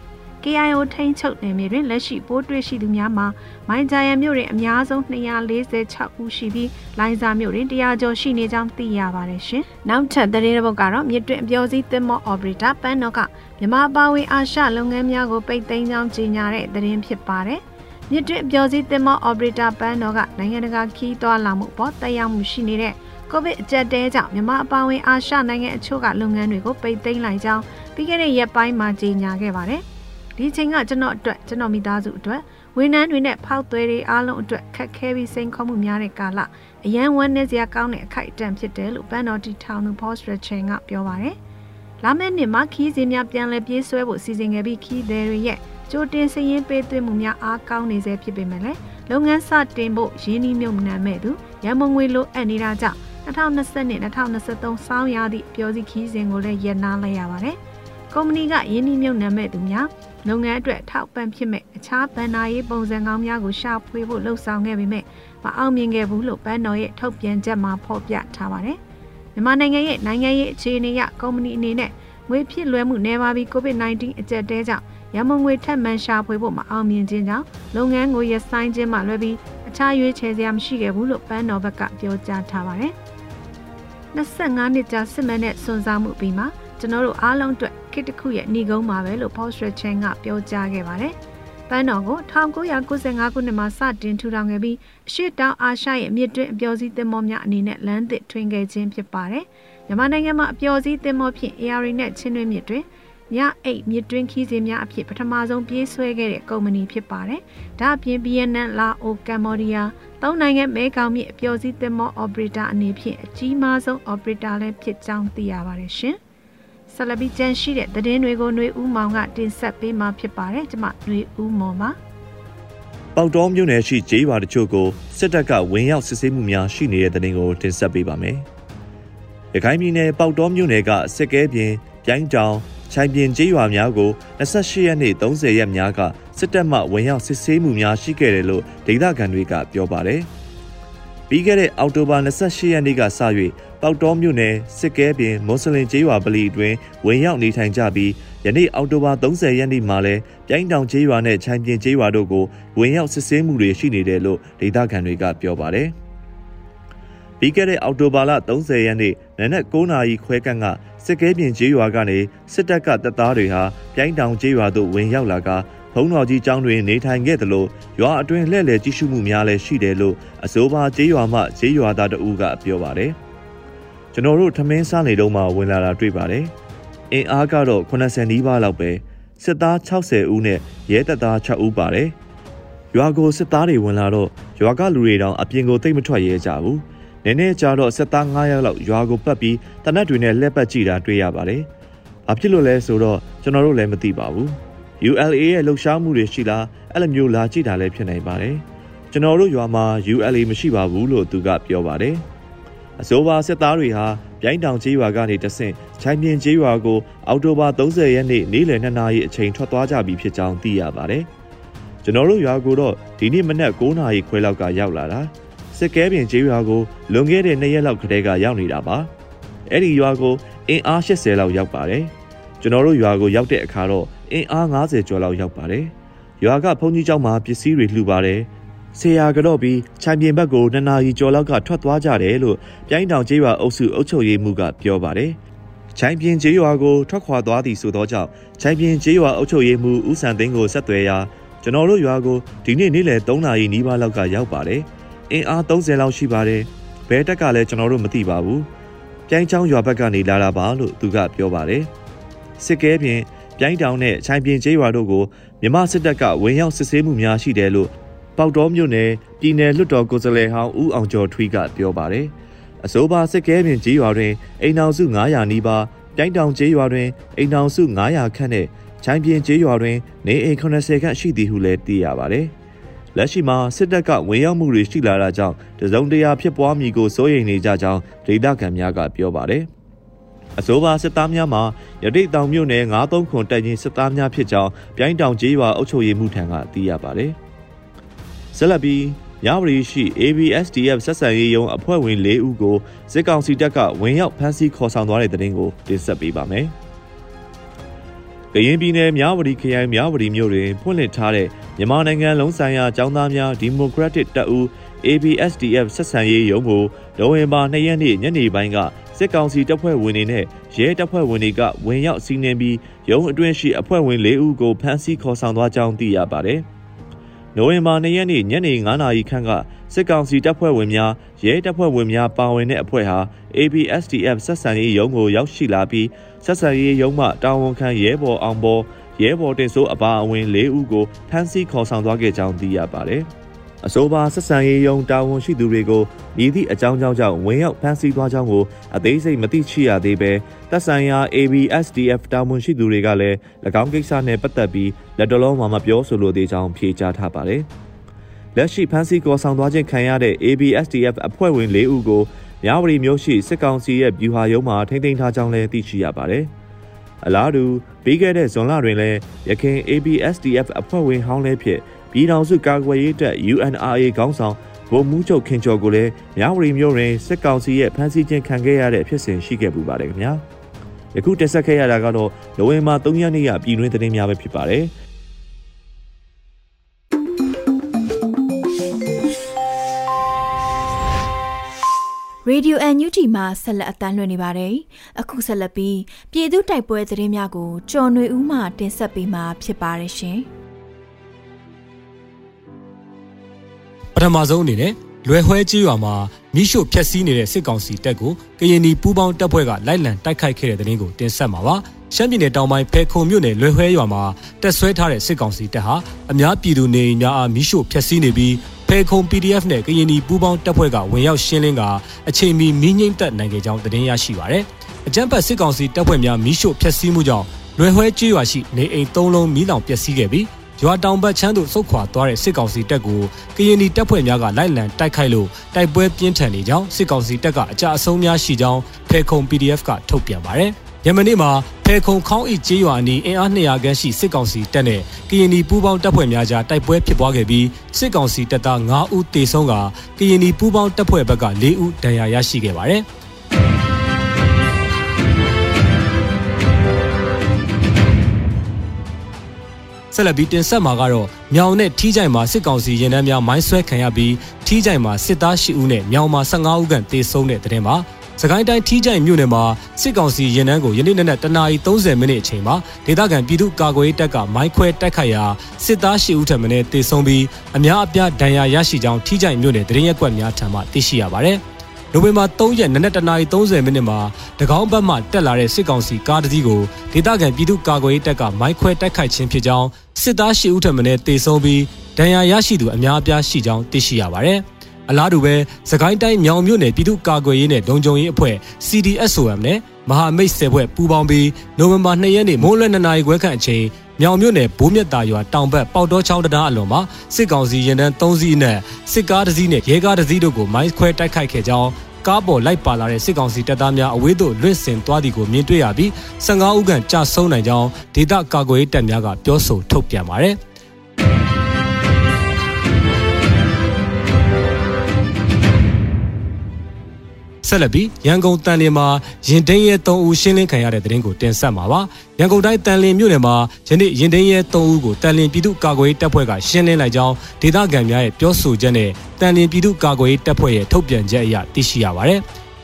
KIO ထိန်းချုပ်နယ်မြေတွင်လက်ရှိပိုးတွေ့ရှိသူများမှာမိုင်ဂျာယန်မြို့တွင်အများဆုံး246ဦးရှိပြီးလိုင်းစာမြို့တွင်100ကျော်ရှိနေကြောင်းသိရပါတယ်ရှင်။နောက်ထပ်သတင်းတစ်ပုဒ်ကတော့မြစ်တွင်အပြောစည်းသင်းမောအော်ပရေတာပန်းတော့ကမြန်မာပါဝင်အာရှလုပ်ငန်းများကိုပိတ်သိမ်းကြောင်းကြေညာတဲ့သတင်းဖြစ်ပါတယ်။ မြစ်တွင်အပြောစည်းသင်းမောအော်ပရေတာပန်းတော့ကနိုင်ငံတကာခီးသွွာလာမှုပေါ်တက်ရောက်မှုရှိနေတဲ့ကိုဗစ်အကြက်တဲကြောင့်မြန်မာအပါအဝင်အာရှနိုင်ငံအချို့ကလုပ်ငန်းတွေကိုပိတ်သိမ်းလိုက်ကြောင်းပြီးခဲ့တဲ့ရက်ပိုင်းမှာကြေညာခဲ့ပါတယ်။ဒီချိန်ကကျွန်တော်အတွက်ကျွန်တော်မိသားစုအတွက်ဝန်ထမ်းတွေနဲ့ဖောက်သွဲတွေအားလုံးအတွက်ခက်ခဲပြီးစိန်ခေါ်မှုများတဲ့ကာလအရန်ဝမ်းနည်းစရာကောင်းတဲ့အခိုက်အတန့်ဖြစ်တယ်လို့ပန်းတော်တီထောင်သူ Post Rachel ကပြောပါတယ်။လာမယ့်နှစ်မှာခီးစဉ်များပြန်လည်ပြေးဆွဲဖို့စီစဉ်ခဲ့ပြီးခီးသည်တွေရဲ့ ကြိုတင်စည်ရင်းပေးသွင်းမှုများအားကောင်းနေစေဖြစ်ပေမဲ့လည်းလုပ်ငန်းစတင်ဖို့ရင်းနှီးမြှုပ်နှံမဲ့သူရမုံငွေလိုအပ်နေတာကြောင့်2020နဲ့2023စောင်းရသည့်ပျော်စီခီးစဉ်ကိုလည်းရပ်နားလိုက်ရပါတယ်။ကုမ္ပဏီကရင်းနှီးမြှုပ်နှံမဲ့သူများလုပ်ငန်းအတွက်ထောက်ပံ့ဖြစ်မဲ့အခြားဗန်နာရေးပုံစံကောင်းများကိုရှာဖွေဖို့လှုံ့ဆော်ခဲ့ပေမဲ့မအောင်မြင်ခဲ့ဘူးလို့ပန်းတော်ရဲ့ထုတ်ပြန်ချက်မှာဖော်ပြထားပါတယ်။မြန်မာနိုင်ငံရဲ့နိုင်ငံရေးအခြေအနေအရကုမ္ပဏီအနေနဲ့ငွေဖြစ်လွှဲမှုနေပါပြီး COVID-19 အကျပ်တဲကြောင့် ရမုံငွေထပ်မံရှာဖွေဖို့မအောင်မြင်ခြင်းကြောင့်လုပ်ငန်းကိုရဆိုင်ခြင်းမှလွဲပြီးအခြားရွေးချယ်စရာမရှိခဲ့ဘူးလို့ပန်းတော်ဘက်ကပြောကြားထားပါတယ်။25နှစ်ကြာစစ်မှန်တဲ့စွန့်စားမှုပြီးမှကျွန်တော်တို့အားလုံးအတွက်ခေတ်တစ်ခုရဲ့ညီကုန်းပါပဲလို့ Paul Stretchen ကပြောကြားခဲ့ပါတယ်။ပန်းတော်ကို1995ခုနှစ်မှာစတင်ထူထောင်ခဲ့ပြီးအရှိတောင်အာရှရဲ့မြစ်တွင်းအပျော်စီးသင်္ဘောများအနေနဲ့လမ်းသစ်ထွင်ခဲ့ခြင်းဖြစ်ပါတယ်။မြန်မာနိုင်ငံမှာအပျော်စီးသင်္ဘောဖြင့် AR နဲ့ချင်းတွင်းမြစ်တွင် ညအိတ်မြစ်တွင်းခီးစဉ်များအဖြစ်ပထမဆုံးပြေးဆွဲခဲ့တဲ့ကုမ္ပဏီဖြစ်ပါတယ်။ဒါအပြင် BNN လာအိုကမ်ဘောဒီးယားသုံးနိုင်ငံမဲကောင်မြစ်အပျော်စီးသင်္ဘော operator အနေဖြင့်အကြီးမားဆုံး operator လည်းဖြစ်ကြောင်းသိရပါတယ်ရှင်။ဆက်လက်ပြီးကြန့်ရှိတဲ့သတင်းတွေကိုຫນွေဦးမောင်ကတင်ဆက်ပေးမှာဖြစ်ပါတယ်ကျမຫນွေဦးမောင်ပါပေါတော်မြို့နယ်ရှိဂျေးရွာတချို့ကိုစစ်တပ်ကဝင်ရောက်စစ်ဆေးမှုများရှိနေတဲ့တဲ့တင်ကိုတင်ဆက်ပေးပါမယ်။ရခိုင်ပြည်နယ်ပေါတော်မြို့နယ်ကစစ်ကဲပြင်ပြိုင်းတောင် ချိုင်ပြင်ကျေးရွာများကို28ရက်နေ့30ရက်များကစစ်တပ်မှဝင်ရောက်စစ်ဆေးမှုများရှိခဲ့တယ်လို့ဒေသခံတွေကပြောပါတယ်။ပြီးခဲ့တဲ့အောက်တိုဘာ28ရက်နေ့ကစ၍ပေါတောမြို့နယ်စစ်ကဲပင်မွတ်စလင်ကျေးရွာပလီအတွင်းဝင်ရောက်နေထိုင်ကြပြီးယနေ့အောက်တိုဘာ30ရက်နေ့မှာလဲပြိုင်းတောင်ကျေးရွာနဲ့ချိုင်ပြင်ကျေးရွာတို့ကိုဝင်ရောက်စစ်ဆေးမှုတွေရှိနေတယ်လို့ဒေသခံတွေကပြောပါတယ်။ပြီးခဲ့တဲ့အောက်တိုဘာလ30ရက်နေ့နနက်9နာရီခွဲကန့်က စစ်ကဲပြင်ကျေးရွာကနေစစ်တပ်ကတပ်သားတွေဟာပြိုင်းတောင်ကျေးရွာသို့ဝင်ရောက်လာကဘုံတော်ကြီးကျောင်းတွင်နေထိုင်ခဲ့သလိုရွာအတွင်းလှည့်လည်ကြည့်ရှုမှုများလည်းရှိတယ်လို့အစိုးပါကျေးရွာမှကျေးရွာသားတဦးကပြောပါတယ်။ကျွန်တော်တို့ထမင်းစားနေတော့မှဝင်လာတာတွေ့ပါတယ်။အင်အားကတော့80နီးပါးလောက်ပဲစစ်သား60ဦးနဲ့ရဲတပ်သား6ဦးပါတယ်။ရွာကိုစစ်သားတွေဝင်လာတော့ရွာကလူတွေတောင်အပြင်ကိုတိတ်မထွက်ရဲကြဘူး။ နည်းနည်းကြာတော့စစ်သား9ယောက်လောက်ရွာကိုပတ်ပြီးတနက်တွေနဲ့လှည့်ပတ်ကြည့်တာတွေ့ရပါတယ်။ဘာဖြစ်လို့လဲဆိုတော့ကျွန်တော်တို့လည်းမသိပါဘူး။ ULA ရဲ့လှုပ်ရှားမှုတွေရှိလားအဲ့လိုမျိုးလာကြည့်တာလည်းဖြစ်နိုင်ပါတယ်ကျွန်တော်တို့ရွာမှာ ULA မရှိပါဘူးလို့သူကပြောပါတယ်အစိုးရစစ်သားတွေဟာပြိုင်းတောင်ကျေးရွာကနေတဆင့်ချိုင်ပြင်းကျေးရွာကိုအောက်တိုဘာ30ရက်နေ့နေ့လယ်2နာရီအချိန်ထွက်သွားကြပြီဖြစ်ကြောင်းသိရပါတယ်ကျွန်တော်တို့ရွာကိုတော့ဒီနေ့မနက်9နာရီခွဲလောက်ကရောက်လာတာ စစ်ကဲပြင်ကျေးရွာကိုလွန်ခဲ့တဲ့2ရက်လောက်ကတည်းကရောက်နေတာပါအဲ့ဒီရွာကိုအင်အား80လောက်ရောက်ပါတယ်ကျွန်တော်တို့ရွာကိုရောက်တဲ့အခါတော့အင်အား90ကျော်လောက်ရောက်ပါတယ်။ရွာကဘုန်းကြီးကျောင်းမှာပစ္စည်းတွေလှူပါတယ်။ဆေယာကတော့ပြီးခြံပြင်ဘက်ကိုနှစ်နာရီကျော်လောက်ကထွက်သွားကြတယ်လို့ပြိုင်းတောင်ကျေးရွာအုပ်စုအုပ်ချုပ်ရေးမှူးကပြောပါတယ်။ချိုင်ပြင်ကျေးရွာကိုထွက်ခွာသွားသည်ဆိုသောကြောင့်ချိုင်ပြင်ကျေးရွာအုပ်ချုပ်ရေးမှူးဦးစံသိန်းကိုဆက်သွယ်ရာကျွန်တော်တို့ရွာကိုဒီနေ့နေ့လယ်3နာရီနီးပါးလောက်ကရောက်ပါတယ်။ အင်အား30လောက်ရှိပါတယ်။ဘဲတက်ကလည်းကျွန်တော်တို့မသိပါဘူး။ပြိုင်းချောင်းရွာဘက်ကနေလာလာပါလို့သူကပြောပါတယ်။စစ်ကဲပြင်ပြိုင်းတောင်နဲ့ချိုင်ပြင်ကျေးရွာတို့ကိုမြမစစ်တပ်ကဝင်ရောက်စစ်ဆေးမှုများရှိတယ်လို့ပေါတော်မြို့နယ်ပြည်နယ်လွှတ်တော်ကိုယ်စားလှယ်ဟောင်းဦးအောင်ကျော်ထွီးကပြောပါတယ်။အစိုးရစစ်ကဲပြင်ကျေးရွာတွင်အိမ်အောင်စု900နီးပါးပြိုင်းတောင်ကျေးရွာတွင်အိမ်အောင်စု900ခန့်နဲ့ချိုင်ပြင်ကျေးရွာတွင်နေအိမ်80ခန့်ရှိသည်ဟုလည်းသိရပါတယ်။ လက်ရှိမှာစစ်တပ်ကဝင်ရောက်မှုတွေရှိလာတာကြောင့်တစုံတရာဖြစ်ပွားမည်ကိုစိုးရိမ်နေကြကြောင်းဒေသခံများကပြောပါတယ်။အစိုးရစစ်သားများမှာရတိတ်တောင်မြို့နယ်93ခွန်တိုက်ရင်စစ်သားများဖြစ်ကြောင်းပြိုင်းတောင်ကျေးရွာအုပ်ချုပ်ရေးမှူးထံကသိရပါတယ်။ဆက်လက်ပြီးရဝရီရှိ ABSDF ဆက်ဆံရေးယုံအဖွဲ့ဝင်၄ဦးကိုစစ်ကောင်စီတပ်ကဝင်ရောက်ဖမ်းဆီးခေါ်ဆောင်သွားတဲ့တဲ့တင်ကိုတင်ဆက်ပေးပါမယ်။ ကရင်ပြည်နယ်မြဝတီခရိုင်မြဝတီမြို့တွင်ဖွင့်လှစ်ထားတဲ့မြန်မာနိုင်ငံလုံးဆိုင်ရာចောင်းသားများဒီမိုကရက်တစ်တပ်ဦး ABSDF ဆက်ဆံရေးယုံကိုနိုဝင်ဘာ2ရက်နေ့ညနေပိုင်းကစစ်ကောင်စီတပ်ဖွဲ့ဝင်တွေနဲ့ရဲတပ်ဖွဲ့ဝင်တွေကဝင်ရောက်စီးနင်းပြီးရုံးအတွင်းရှိအဖွဲ့ဝင်၄ဦးကိုဖမ်းဆီးခေါ်ဆောင်သွားကြောင်းသိရပါတယ်။နိုဝင်ဘာ၂ရက်နေ့ညနေ9:00နာရီခန့်ကစစ်ကောင်စီတပ်ဖွဲ့ဝင်များရဲတပ်ဖွဲ့ဝင်များပါဝင်တဲ့အဖွဲ့ဟာ ABSDF ဆက်ဆံရေးရုံးကိုရောက်ရှိလာပြီး ဆက်ဆံရေးရုံးမှတာဝန်ခံရဲဘော်အောင်ဘော်ရဲဘော်တင်စိုးအပါအဝင်၄ဦးကိုဖမ်းဆီးခေါ်ဆောင်သွားခဲ့ကြောင်းသိရပါတယ်။အဆိုပါဆက်ဆံရေးယုံတာဝန်ရှိသူတွေကိုမြည်သည့်အကြောင်းကြောင့်ကြောင့်ဝင်ရောက်ဖမ်းဆီးသွားကြောင်းကိုအသေးစိတ်မသိရှိရသေးပဲတပ်ဆိုင်ရာ ABSDF တာဝန်ရှိသူတွေကလည်း၎င်းကိစ္စနဲ့ပတ်သက်ပြီးလက်တလုံးမှမပြောဆိုလိုသေးကြောင်းဖြေကြားထားပါတယ်။လက်ရှိဖမ်းဆီးကော်ဆောင်သွားခြင်းခံရတဲ့ ABSDF အဖွဲ့ဝင်၄ဦးကို မြဝတီမြို့ရှိစစ်ကောင်စီရဲ့ဗျူဟာရုံးမှထိန်းသိမ်းထားကြောင်းလည်းသိရှိရပါတယ်။အလားတူပြီးခဲ့တဲ့ဇွန်လတွင်လည်းရခိုင် ABSDF အဖွဲ့ဝင်ဟောင်းလည်းဖြစ်ပြည်ထောင်စုကာကွယ်ရေးတပ် UNRA ခေါင်းဆောင်ဗိုလ်မှူးချုပ်ခင်ကျော်ကိုလည်းမြဝတီမြို့တွင်စစ်ကောင်စီရဲ့ဖမ်းဆီးခြင်းခံခဲ့ရတဲ့ဖြစ်စဉ်ရှိခဲ့ပူပါတယ်ခင်ဗျာယခုတက်ဆက်ခဲ့ရတာကတော့နိုဝင်ဘာ3ရက်နေ့ကပြည်တွင်းသတင်းများပဲဖြစ်ပါတယ် ရေဒီယိုအန်ယူတီမှာဆက်လက်အတန်းလွှင့်နေပါတယ်။အခုဆက်လက်ပြီးပြည်သူတိုက်ပွဲသတင်းများကိုကျော်ຫນွေဦးမှတင်ဆက်ပေးမှာဖြစ်ပါတယ်ရှင်။ထမဆုံးအနေနဲ့လွယ်ဟွဲကြီးရွာမှာမိရှို့ဖျက်ဆီးနေတဲ့စစ်ကောင်စီတပ်ကိုကရင်နီပူးပေါင်းတပ်ဖွဲ့ကလိုက်လံတိုက်ခိုက်ခဲ့တဲ့တဲ့ရင်ကိုတင်ဆက်မှာပါရှမ်းပြည်နယ်တောင်ပိုင်းဖဲခုံမြို့နယ်လွယ်ဟွဲရွာမှာတက်ဆွဲထားတဲ့စစ်ကောင်စီတပ်ဟာအများပြည်သူနေအိမ်များအားမိရှို့ဖျက်ဆီးနေပြီး ဖဲခုံ PDF နဲ့ကရင်နီပူးပေါင်းတပ်ဖွဲ့ကဝင်ရောက်ရှင်းလင်းကအချိန်မီမီးငိမ့်တက်နိုင်ခဲ့ကြောင်းသတင်းရရှိပါရယ်အကြမ်းဖက်စစ်ကောင်စီတပ်ဖွဲ့များမိရှို့ဖျက်ဆီးမှုကြောင့်လွယ်ဟွဲကြီးရွာရှိနေအိမ်၃လုံးမီးလောင်ပျက်စီးခဲ့ပြီးရွာတောင်ဘက်ချမ်းသို့ဆုတ်ခွာသွားတဲ့စစ်ကောင်စီတပ်ကိုကရင်နီတပ်ဖွဲ့များကလိုက်လံတိုက်ခိုက်လို့တိုက်ပွဲပြင်းထန်နေကြောင်းစစ်ကောင်စီတပ်ကအကြအဆုံးများရှိကြောင်းဖေခုံ PDF ကထုတ်ပြန်ပါတယ်။ ယမနေ့မှာဖေခုံခေါင်းအိကျေးရွာအနီးအင်အား200ခန်းရှိစစ်ကောင်စီတပ်နဲ့ကရင်နီပူးပေါင်းတပ်ဖွဲ့များကြားတိုက်ပွဲဖြစ်ပွားခဲ့ပြီးစစ်ကောင်စီတပ်သား9ဦးသေဆုံးကကရင်နီပူးပေါင်းတပ်ဖွဲ့ဘက်က4ဦးဒဏ်ရာရရှိခဲ့ပါတယ်။ဆက်လက်ပြီးတင်ဆက်မှာကတော့မြောင်နဲ့ထီးကြိုင်မှာစစ်ကောင်စီရင်နှန်းများမိုင်းဆွဲခံရပြီးထီးကြိုင်မှာစစ်သား10ဦးနဲ့မြောင်မှာ15ဦးခန့်တေဆုံးတဲ့တဲ့တင်မှာ စကိုင်းတိုင်းထီးကြိုင်မြို့နယ်မှာစစ်ကောင်စီရင်နှန်းကိုယနေ့နေ့နဲ့တနာရီ30မိနစ်အချိန်မှာဒေသခံပြည်သူ့ကာကွယ်ရေးတပ်ကမိုင်းခွဲတိုက်ခိုက်ရာစစ်သား10ဦးထပ်မံတေဆုံးပြီးအများအပြားဒဏ်ရာရရှိကြောင်းထီးကြိုင်မြို့နယ်တရင်ရက်ကွက်များထံမှသိရှိရပါတယ်။နိုဝင်ဘာ3ရက်နနက်တနာရီ30မိနစ်မှာတကောင်းဘက်မှတက်လာတဲ့စစ်ကောင်စီကားတစ်စီးကိုဒေသခံပြည်သူ့ကာကွယ်ရေးတပ်ကမိုင်းခွဲတိုက်ခိုက်ခြင်းဖြစ်ကြောင်းစစ်သား၈ဦးထပ်မံတေဆုံးပြီးဒဏ်ရာရရှိသူအများအပြားရှိကြောင်းသိရှိရပါတယ်။ အလားတူပဲစကိုင်းတိုင်းမြောင်မြို့နယ်ပြည်သူ့ကာကွယ်ရေးနဲ့လုံခြုံရေးအဖွဲ့ CDSOM နဲ့မဟာမိတ်ဆယ်ဘွဲ့ပူးပေါင်းပြီးနိုဝင်ဘာ2ရက်နေ့မိုးလွယ်2နာရီခွဲခန့်အချိန်မြောင်မြို့နယ်ဘိုးမြတ်တာရွာတောင်ဘက်ပေါတောချောင်းတရားအလွန်မှာစစ်ကောင်စီရင်တန်း3စီးနဲ့စစ်ကားတစ်စီးနဲ့ရဲကားတစ်စီးတို့ကိုမိုင်းခွဲတိုက်ခိုက်ခဲ့ကြောင်းကားပေါ်လိုက်ပါလာတဲ့စစ်ကောင်စီတပ်သားများအဝေးသို့လွင့်စင်သွားသည်ကိုမြင်တွေ့ရပြီး15ဦးခန့်ကြာဆုံးနိုင်ကြောင်းဒေသကာကွယ်ရေးတပ်များကပြောဆိုထုတ်ပြန်ပါတယ်။ ဆက်လက်ပြီးရန်ကုန်တန်လင်းမှာရင်သိမ်းရဲ3ဦးရှင်းလင်းခံရတဲ့တဲ့ရင်ကိုတင်ဆက်မှာပါရန်ကုန်တိုင်းတန်လင်းမြို့နယ်မှာယနေ့ရင်သိမ်းရဲ3ဦးကိုတန်လင်းပြည်သူ့ကာကွယ်ရေးတပ်ဖွဲ့ကရှင်းလင်းလိုက်ကြောင်းဒေသခံများရဲ့ပြောဆိုချက်နဲ့တန်လင်းပြည်သူ့ကာကွယ်ရေးတပ်ဖွဲ့ရဲ့ထုတ်ပြန်ချက်အရသိရှိရပါတယ်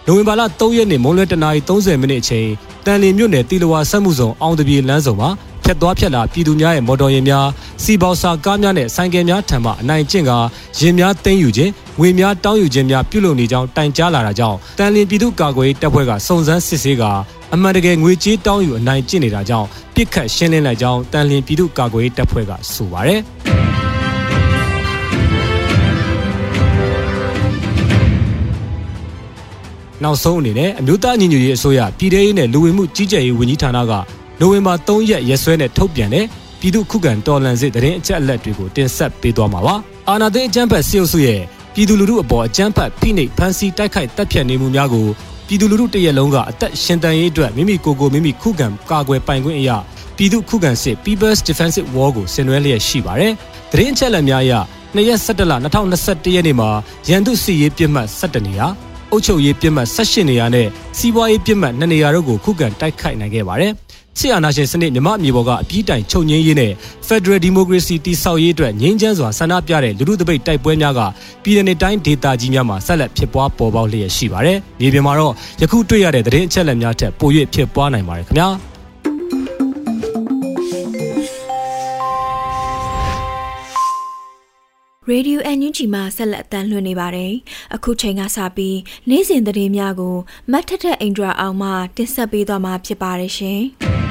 နိုဝင်ဘာလ3ရက်နေ့မွန်းလွဲတနာရီ30မိနစ်အချိန်တန်လင်းမြို့နယ်တီလဝါဆက်မှုဆောင်အောင်တပြေလမ်းဆောင်မှာဖြတ်သွားဖြတ်လာပြည်သူများရဲ့မော်တော်ယာဉ်များစီပေါစာကားများနဲ့ဆိုင်ကယ်များထံမှအနိုင်ကျင့်ကယာဉ်များသိမ်းယူခြင်း ငွေများတောင်းယူခြင်းများပြုလုပ်နေကြောင်းတိုင်ကြားလာတာကြောင့်တန်လင်းပြည်သူ့ကာကွယ်ရေးတပ်ဖွဲ့ကစုံစမ်းစစ်ဆေးကအမှန်တကယ်ငွေကြေးတောင်းယူအနိုင်ကျင့်နေတာကြောင့်ပြစ်ခတ်ရှင်းလင်းလိုက်ကြောင်းတန်လင်းပြည်သူ့ကာကွယ်ရေးတပ်ဖွဲ့ကဆိုပါတယ်နောက်ဆုံးအနေနဲ့အမျိုးသားညီညွတ်ရေးအစိုးရပြည်ထရေးနဲ့လူဝင်မှုကြီးကြပ်ရေးဝန်ကြီးဌာနကနိုဝင်ဘာ3ရက်ရက်စွဲနဲ့ထုတ်ပြန်တဲ့ပြည်သူ့ခုခံတော်လှန်စစ်တရင်အချက်အလက်တွေကိုတင်ဆက်ပေးသွားမှာပါ။အာနာသိန်းအကြမ်းဖက်စစ်အုပ်စုရဲ့ ပြည်သူလူထုအပေါ်အကြမ်းဖက်ဖိနှိပ်ဖမ်းဆီးတိုက်ခိုက်တပ်ဖြတ်နေမှုများကိုပြည်သူလူထုတရက်လုံးကအသက်ရှင်တန်ရေးအတွက်မိမိကိုယ်ကိုမိမိခုခံကာကွယ်ပိုင်ခွင့်အရာပြည်သူခုခံစစ် People's Defensive War ကိုဆင်နွှဲလျက်ရှိပါတယ်။တရင်အချက်အလက်များအရ2ရက်17လ2021ရက်နေ့မှာရန်သူစစ်ရေးပြစ်မှတ်17နေရာအုပ်ချုပ်ရေးပြစ်မှတ်18နေရာနဲ့စီးပွားရေးပြစ်မှတ်2နေရာတို့ကိုခုခံတိုက်ခိုက်နိုင်ခဲ့ပါတယ်။ စစ်အာဏာရှင်စနစ်မြမအမြေပေါ်ကအပြီးတိုင်ချုပ်ငင်းရေးနဲ့ Federal Democracy တည်ဆောက်ရေးအတွက်ငြိမ်းချမ်းစွာဆန္ဒပြတဲ့လူထုတပိတ်တိုက်ပွဲများကပြည်내တိုင်းဒေသကြီးများမှာဆက်လက်ဖြစ်ပွားပေါ်ပေါက်လျက်ရှိပါတယ်။မြေပြင်မှာတော့ယခုတွေ့ရတဲ့သတင်းအချက်အလက်များထက်ပို၍ဖြစ်ပွားနိုင်ပါတယ်ခင်ဗျာ။ရေဒီယိုအန်ယူဂျီမှာဆက်လက်အသံလွှင့်နေပါတယ်။အခုချိန်ကစပြီးနေ့စဉ်သတင်းများကိုမတ်ထထအင်ဒရာအောင်မှတင်ဆက်ပေးသွားမှာဖြစ်ပါတယ်ရှင်။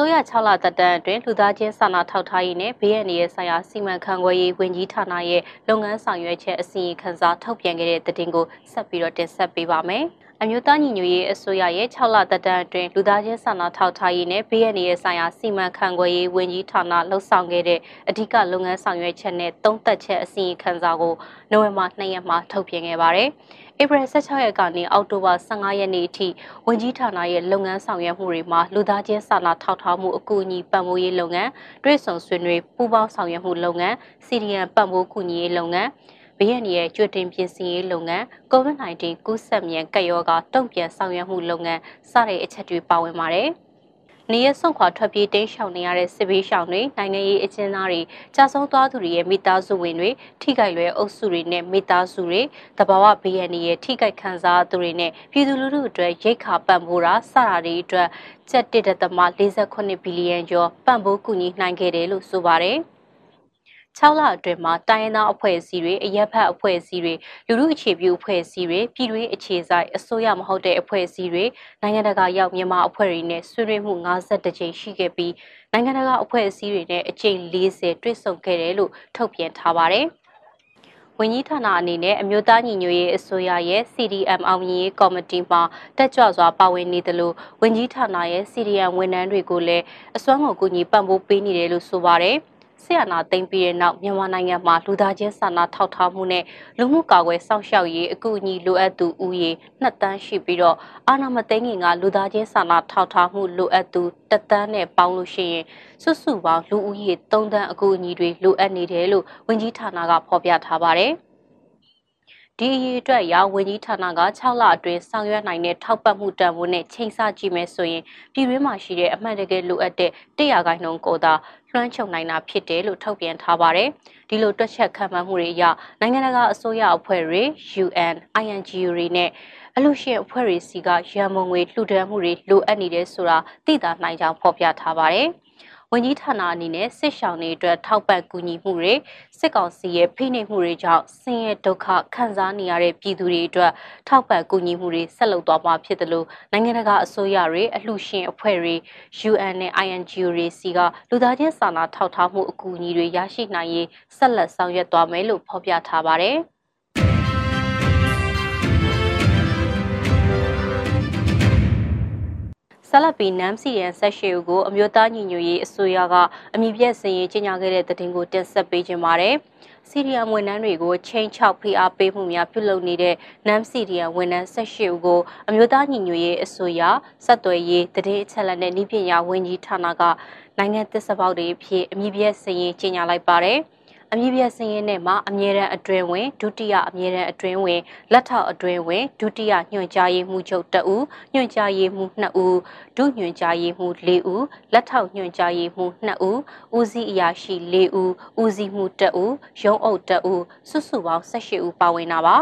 စစိုးရ6လသက်တမ်းအတွင်းလူသားချင်းစာနာထောက်ထားရေးနဲ့ဘေးအန္တရာယ်ဆိုင်ရာစီမံခန့်ခွဲရေးဝန်ကြီးဌာနရဲ့လုပ်ငန်းဆောင်ရွက်ချက်အစီရင်ခံစာထုတ်ပြန်ခဲ့တဲ့သတင်းကိုဆက်ပြီးတော့တင်ဆက်ပေးပါမယ်။အမျိုးသားညီညွတ်ရေးအစိုးရရဲ့6လသက်တမ်းအတွင်းလူသားချင်းစာနာထောက်ထားရေးနဲ့ဘေးရန်ရေးဆိုင်ရာစီမံခန့်ခွဲရေးဝန်ကြီးဌာနလှုပ်ဆောင်ခဲ့တဲ့အဓိကလုပ်ငန်းဆောင်ရွက်ချက်နဲ့သုံးသက်ချက်အစီရင်ခံစာကိုနိုဝင်ဘာ2ရက်မှာထုတ်ပြန်ခဲ့ပါတယ်။ ဧပြီ16ရက်ကနေအောက်တိုဘာ15ရက်နေ့အထိဝန်ကြီးဌာနရဲ့လုပ်ငန်းဆောင်ရွက်မှုတွေမှာလူသားချင်းစာနာထောက်ထားမှုအကူအညီပံ့ပိုးရေးလုပ်ငန်းတွဲဆောင်ဆွေးနွေးပူးပေါင်းဆောင်ရွက်မှုလုပ်ငန်းစီဒီယံပံ့ပိုးကူညီရေးလုပ်ငန်းဘေးရန်ရဲ့ကြွတင်ပြင်ဆင်ရေးလုပ်ငန်း COVID-19 ကူးစက်မြန်ကပ်ရောဂါတုံ့ပြန်ဆောင်ရွက်မှုလုပ်ငန်းစတဲ့အချက်တွေပါဝင်ပါတယ်။ နေရဆုံးခွာထွက်ပြေးတိမ်းရှောင်နေရတဲ့စစ်ဘေးရှောင်တွေနိုင်ငံရေးအကျဉ်းသားတွေကြာဆုံးသွားသူတွေရဲ့မိသားစုဝင်တွေထိခိုက်လွယ်အုပ်စုတွေနဲ့မိသားစုတွေတဘာဝဘေးရန်ရဲ့ထိခိုက်ခံစားသူတွေနဲ့ပြည်သူလူထုအတွက်ရိတ်ခါပံ့ပိုးတာစတာတွေအတွက်ကျပ်1.48ဘီလီယံကျော်ပံ့ပိုးကူညီနိုင်ခဲ့တယ်လို့ဆိုပါတယ်။ 6လအတွင်းမှာတိုင်းရင်းသားအဖွဲ့အစည်းတွေအရက်ဖက်အဖွဲ့အစည်းတွေလူမှုအခြေပြုအဖွဲ့အစည်းတွေပြည်တွင်းအခြေစိုက်အစိုးရမဟုတ်တဲ့အဖွဲ့အစည်းတွေနိုင်ငံတကာရောက်မြန်မာအဖွဲ့တွေနဲ့ဆွေးနွေးမှု52ကြိမ်ရှိခဲ့ပြီးနိုင်ငံတကာအဖွဲ့အစည်းတွေနဲ့အကြိမ်40တွေ့ဆုံခဲ့တယ်လို့ထုတ်ပြန်ထားပါတယ်။ဝန်ကြီးဌာနအနေနဲ့အမျိုးသားညီညွတ်ရေးအစိုးရရဲ့ CDM အောင်မြင်ရေးကော်မတီမှတက်ကြွစွာပါဝင်နေသလိုဝန်ကြီးဌာနရဲ့ CDM ဝန်ထမ်းတွေကိုလည်းအစွမ်းကုန်ကူညီပံ့ပိုးပေးနေတယ်လို့ဆိုပါတယ်။ ဆီယနာသိမ်းပြီးတဲ့နောက်မြန်မာနိုင်ငံမှာလူသားချင်းစာနာထောက်ထားမှုနဲ့လူမှုကာကွယ်စောင့်ရှောက်ရေးအကူအညီလိုအပ်သူဦးရေ2တန်းရှိပြီးတော့အာဏာမသိမ်းခင်ကလူသားချင်းစာနာထောက်ထားမှုလိုအပ်သူ1တန်းနဲ့ပေါင်းလို့ရှိရင်စုစုပေါင်းလူဦးရေ3တန်းအကူအညီတွေလိုအပ်နေတယ်လို့ဝန်ကြီးဌာနကဖော်ပြထားပါတယ်။ဒီအရေးအတွက်ရဝန်ကြီးဌာနက6လအတွင်းဆောင်ရွက်နိုင်တဲ့ထောက်ပံ့မှုတန်ဖိုးနဲ့ချိန်ဆကြည့်မယ်ဆိုရင်ပြည်တွင်းမှာရှိတဲ့အမှန်တကယ်လိုအပ်တဲ့100ခိုင်နှုန်းကိုသာ လွှမ်းခြုံနိုင်တာဖြစ်တယ်လို့ထုတ်ပြန်ထားပါတယ်။ဒီလိုတွက်ချက်ခံမှန်းမှုတွေအရနိုင်ငံတကာအစိုးရအဖွဲ့တွေ UN, INGO တွေနဲ့အလို့ရှိအဖွဲ့တွေစီကရန်မုံငွေလှူဒန်းမှုတွေလိုအပ်နေတယ်ဆိုတာသိသာနိုင်ကြောင်းဖော်ပြထားပါတယ်။ ဝန်ကြီးဌာနအနေနဲ့စစ်ရှောင်တွေအတွက်ထောက်ပံ့ကူညီမှုတွေစစ်ကောင်စီရဲ့ဖိနှိပ်မှုတွေကြောင့်ဆင်းရဲဒုက္ခခံစားနေရတဲ့ပြည်သူတွေအတွက်ထောက်ပံ့ကူညီမှုတွေဆက်လုပ်သွားမှာဖြစ်တယ်လို့နိုင်ငံတကာအစိုးရတွေအလှူရှင်အဖွဲ့တွေ UN နဲ့ INGO တွေစီကလူသားချင်းစာနာထောက်ထားမှုအကူအညီတွေရရှိနိုင်ရေးဆက်လက်ဆောင်ရွက်သွားမယ်လို့ဖော်ပြထားပါတယ်။ ဆက်လက်ပြီးနမ်စီရန်ဆက်ရှိကိုအမျိုးသားညီညွတ်ရေးအစိုးရကအမိပြက်စင်ရေးကြီးညာခဲ့တဲ့သတင်းကိုတင်ဆက်ပေးခြင်းပါတယ်။စီရီယံဝန်ထမ်းတွေကိုချိန်ချောက်ဖိအားပေးမှုများပြုလုပ်နေတဲ့နမ်စီရီယံဝန်ထမ်းဆက်ရှိကိုအမျိုးသားညီညွတ်ရေးအစိုးရစက်သွယ်ရေးတည်အချက်လက်နဲ့ဤပညာဝန်ကြီးဌာနကနိုင်ငံသစ္စာပေါက်တွေအဖြစ်အမိပြက်စင်ရေးကြီးညာလိုက်ပါတယ်။ အမည်ပြစင်းရဲနဲ့မှာအမြဲတမ်းအတွင်းဝင်ဒုတိယအမြဲတမ်းအတွင်းဝင်လက်ထောက်အတွင်းဝင်ဒုတိယညွှန်ကြားရေးမှူးချုပ်တဦးညွှန်ကြားရေးမှူး2ဦးဒုညွှန်ကြားရေးမှူး4ဦးလက်ထောက်ညွှန်ကြားရေးမှူး2ဦးဦးစီးအရာရှိ4ဦးဦးစီးမှူး1ဦးရုံးအုပ်1ဦးစုစုပေါင်း18ဦးပါဝင်တာပါ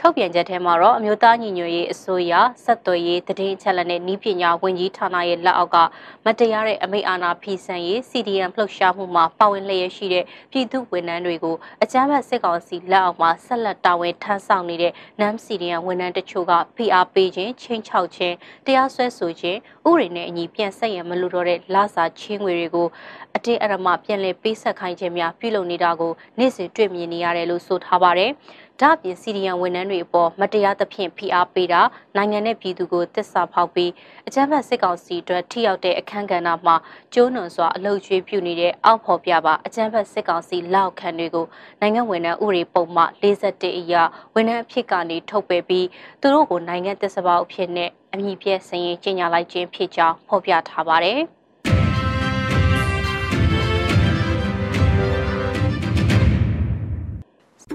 ထုတ်ပြန်ချက်ထဲမှာတော့အမျိုးသားညီညွတ်ရေးအစိုးရဆက်သွယ်ရေးတည်င်းချက်လက်နဲ့ဤပညာဝန်ကြီးဌာနရဲ့လက်အောက်ကမတရားတဲ့အမိအာဏာဖီဆန်ရေး CDM လှုပ်ရှားမှုမှာပါဝင်လျက်ရှိတဲ့ပြည်သူဝန်ထမ်းတွေကိုအကြမ်းဖက်စစ်ကောင်စီလက်အောက်မှာဆက်လက်တာဝန်ထမ်းဆောင်နေတဲ့ NAM CDM ဝန်ထမ်းတချို့က PR ပေးခြင်းချင်းချောက်ခြင်းတရားစွဲဆိုခြင်းဥပဒေနဲ့အညီပြန်ဆက်ရမလို့တော့တဲ့လစာချင်းငွေတွေကိုအတင်းအဓမ္မပြန်လည်ပေးဆက်ခိုင်းခြင်းများပြုလုပ်နေတာကိုနေ့စဉ်တွေ့မြင်နေရတယ်လို့ဆိုထားပါတယ်။ ဒါ့အပြင်စီရီယံဝန်ထမ်းတွေအပေါ်မတရားသဖြင့်ဖိအားပေးတာနိုင်ငံနဲ့ပြည်သူကိုတစ္ဆာဖောက်ပြီးအကြမ်းဖက်စစ်ကောင်စီအတွက်ထိရောက်တဲ့အခမ်းကဏ္ဍမှာကျိုးနွန်စွာအလုကျွေးပြုနေတဲ့အောက်ဖော်ပြပါအကြမ်းဖက်စစ်ကောင်စီလက်အောက်ခံတွေကိုနိုင်ငံဝန်ထမ်းဥပဒေပုံမှ41အရာဝန်ထမ်းအဖြစ်ကနေထုတ်ပယ်ပြီးသူတို့ကိုနိုင်ငံတစ္ဆာပေါအဖြစ်နဲ့အမည်ပြည့်စင်ရင်ကျင်းညာလိုက်ခြင်းဖြစ်ကြောင်းဖော်ပြထားပါတယ်။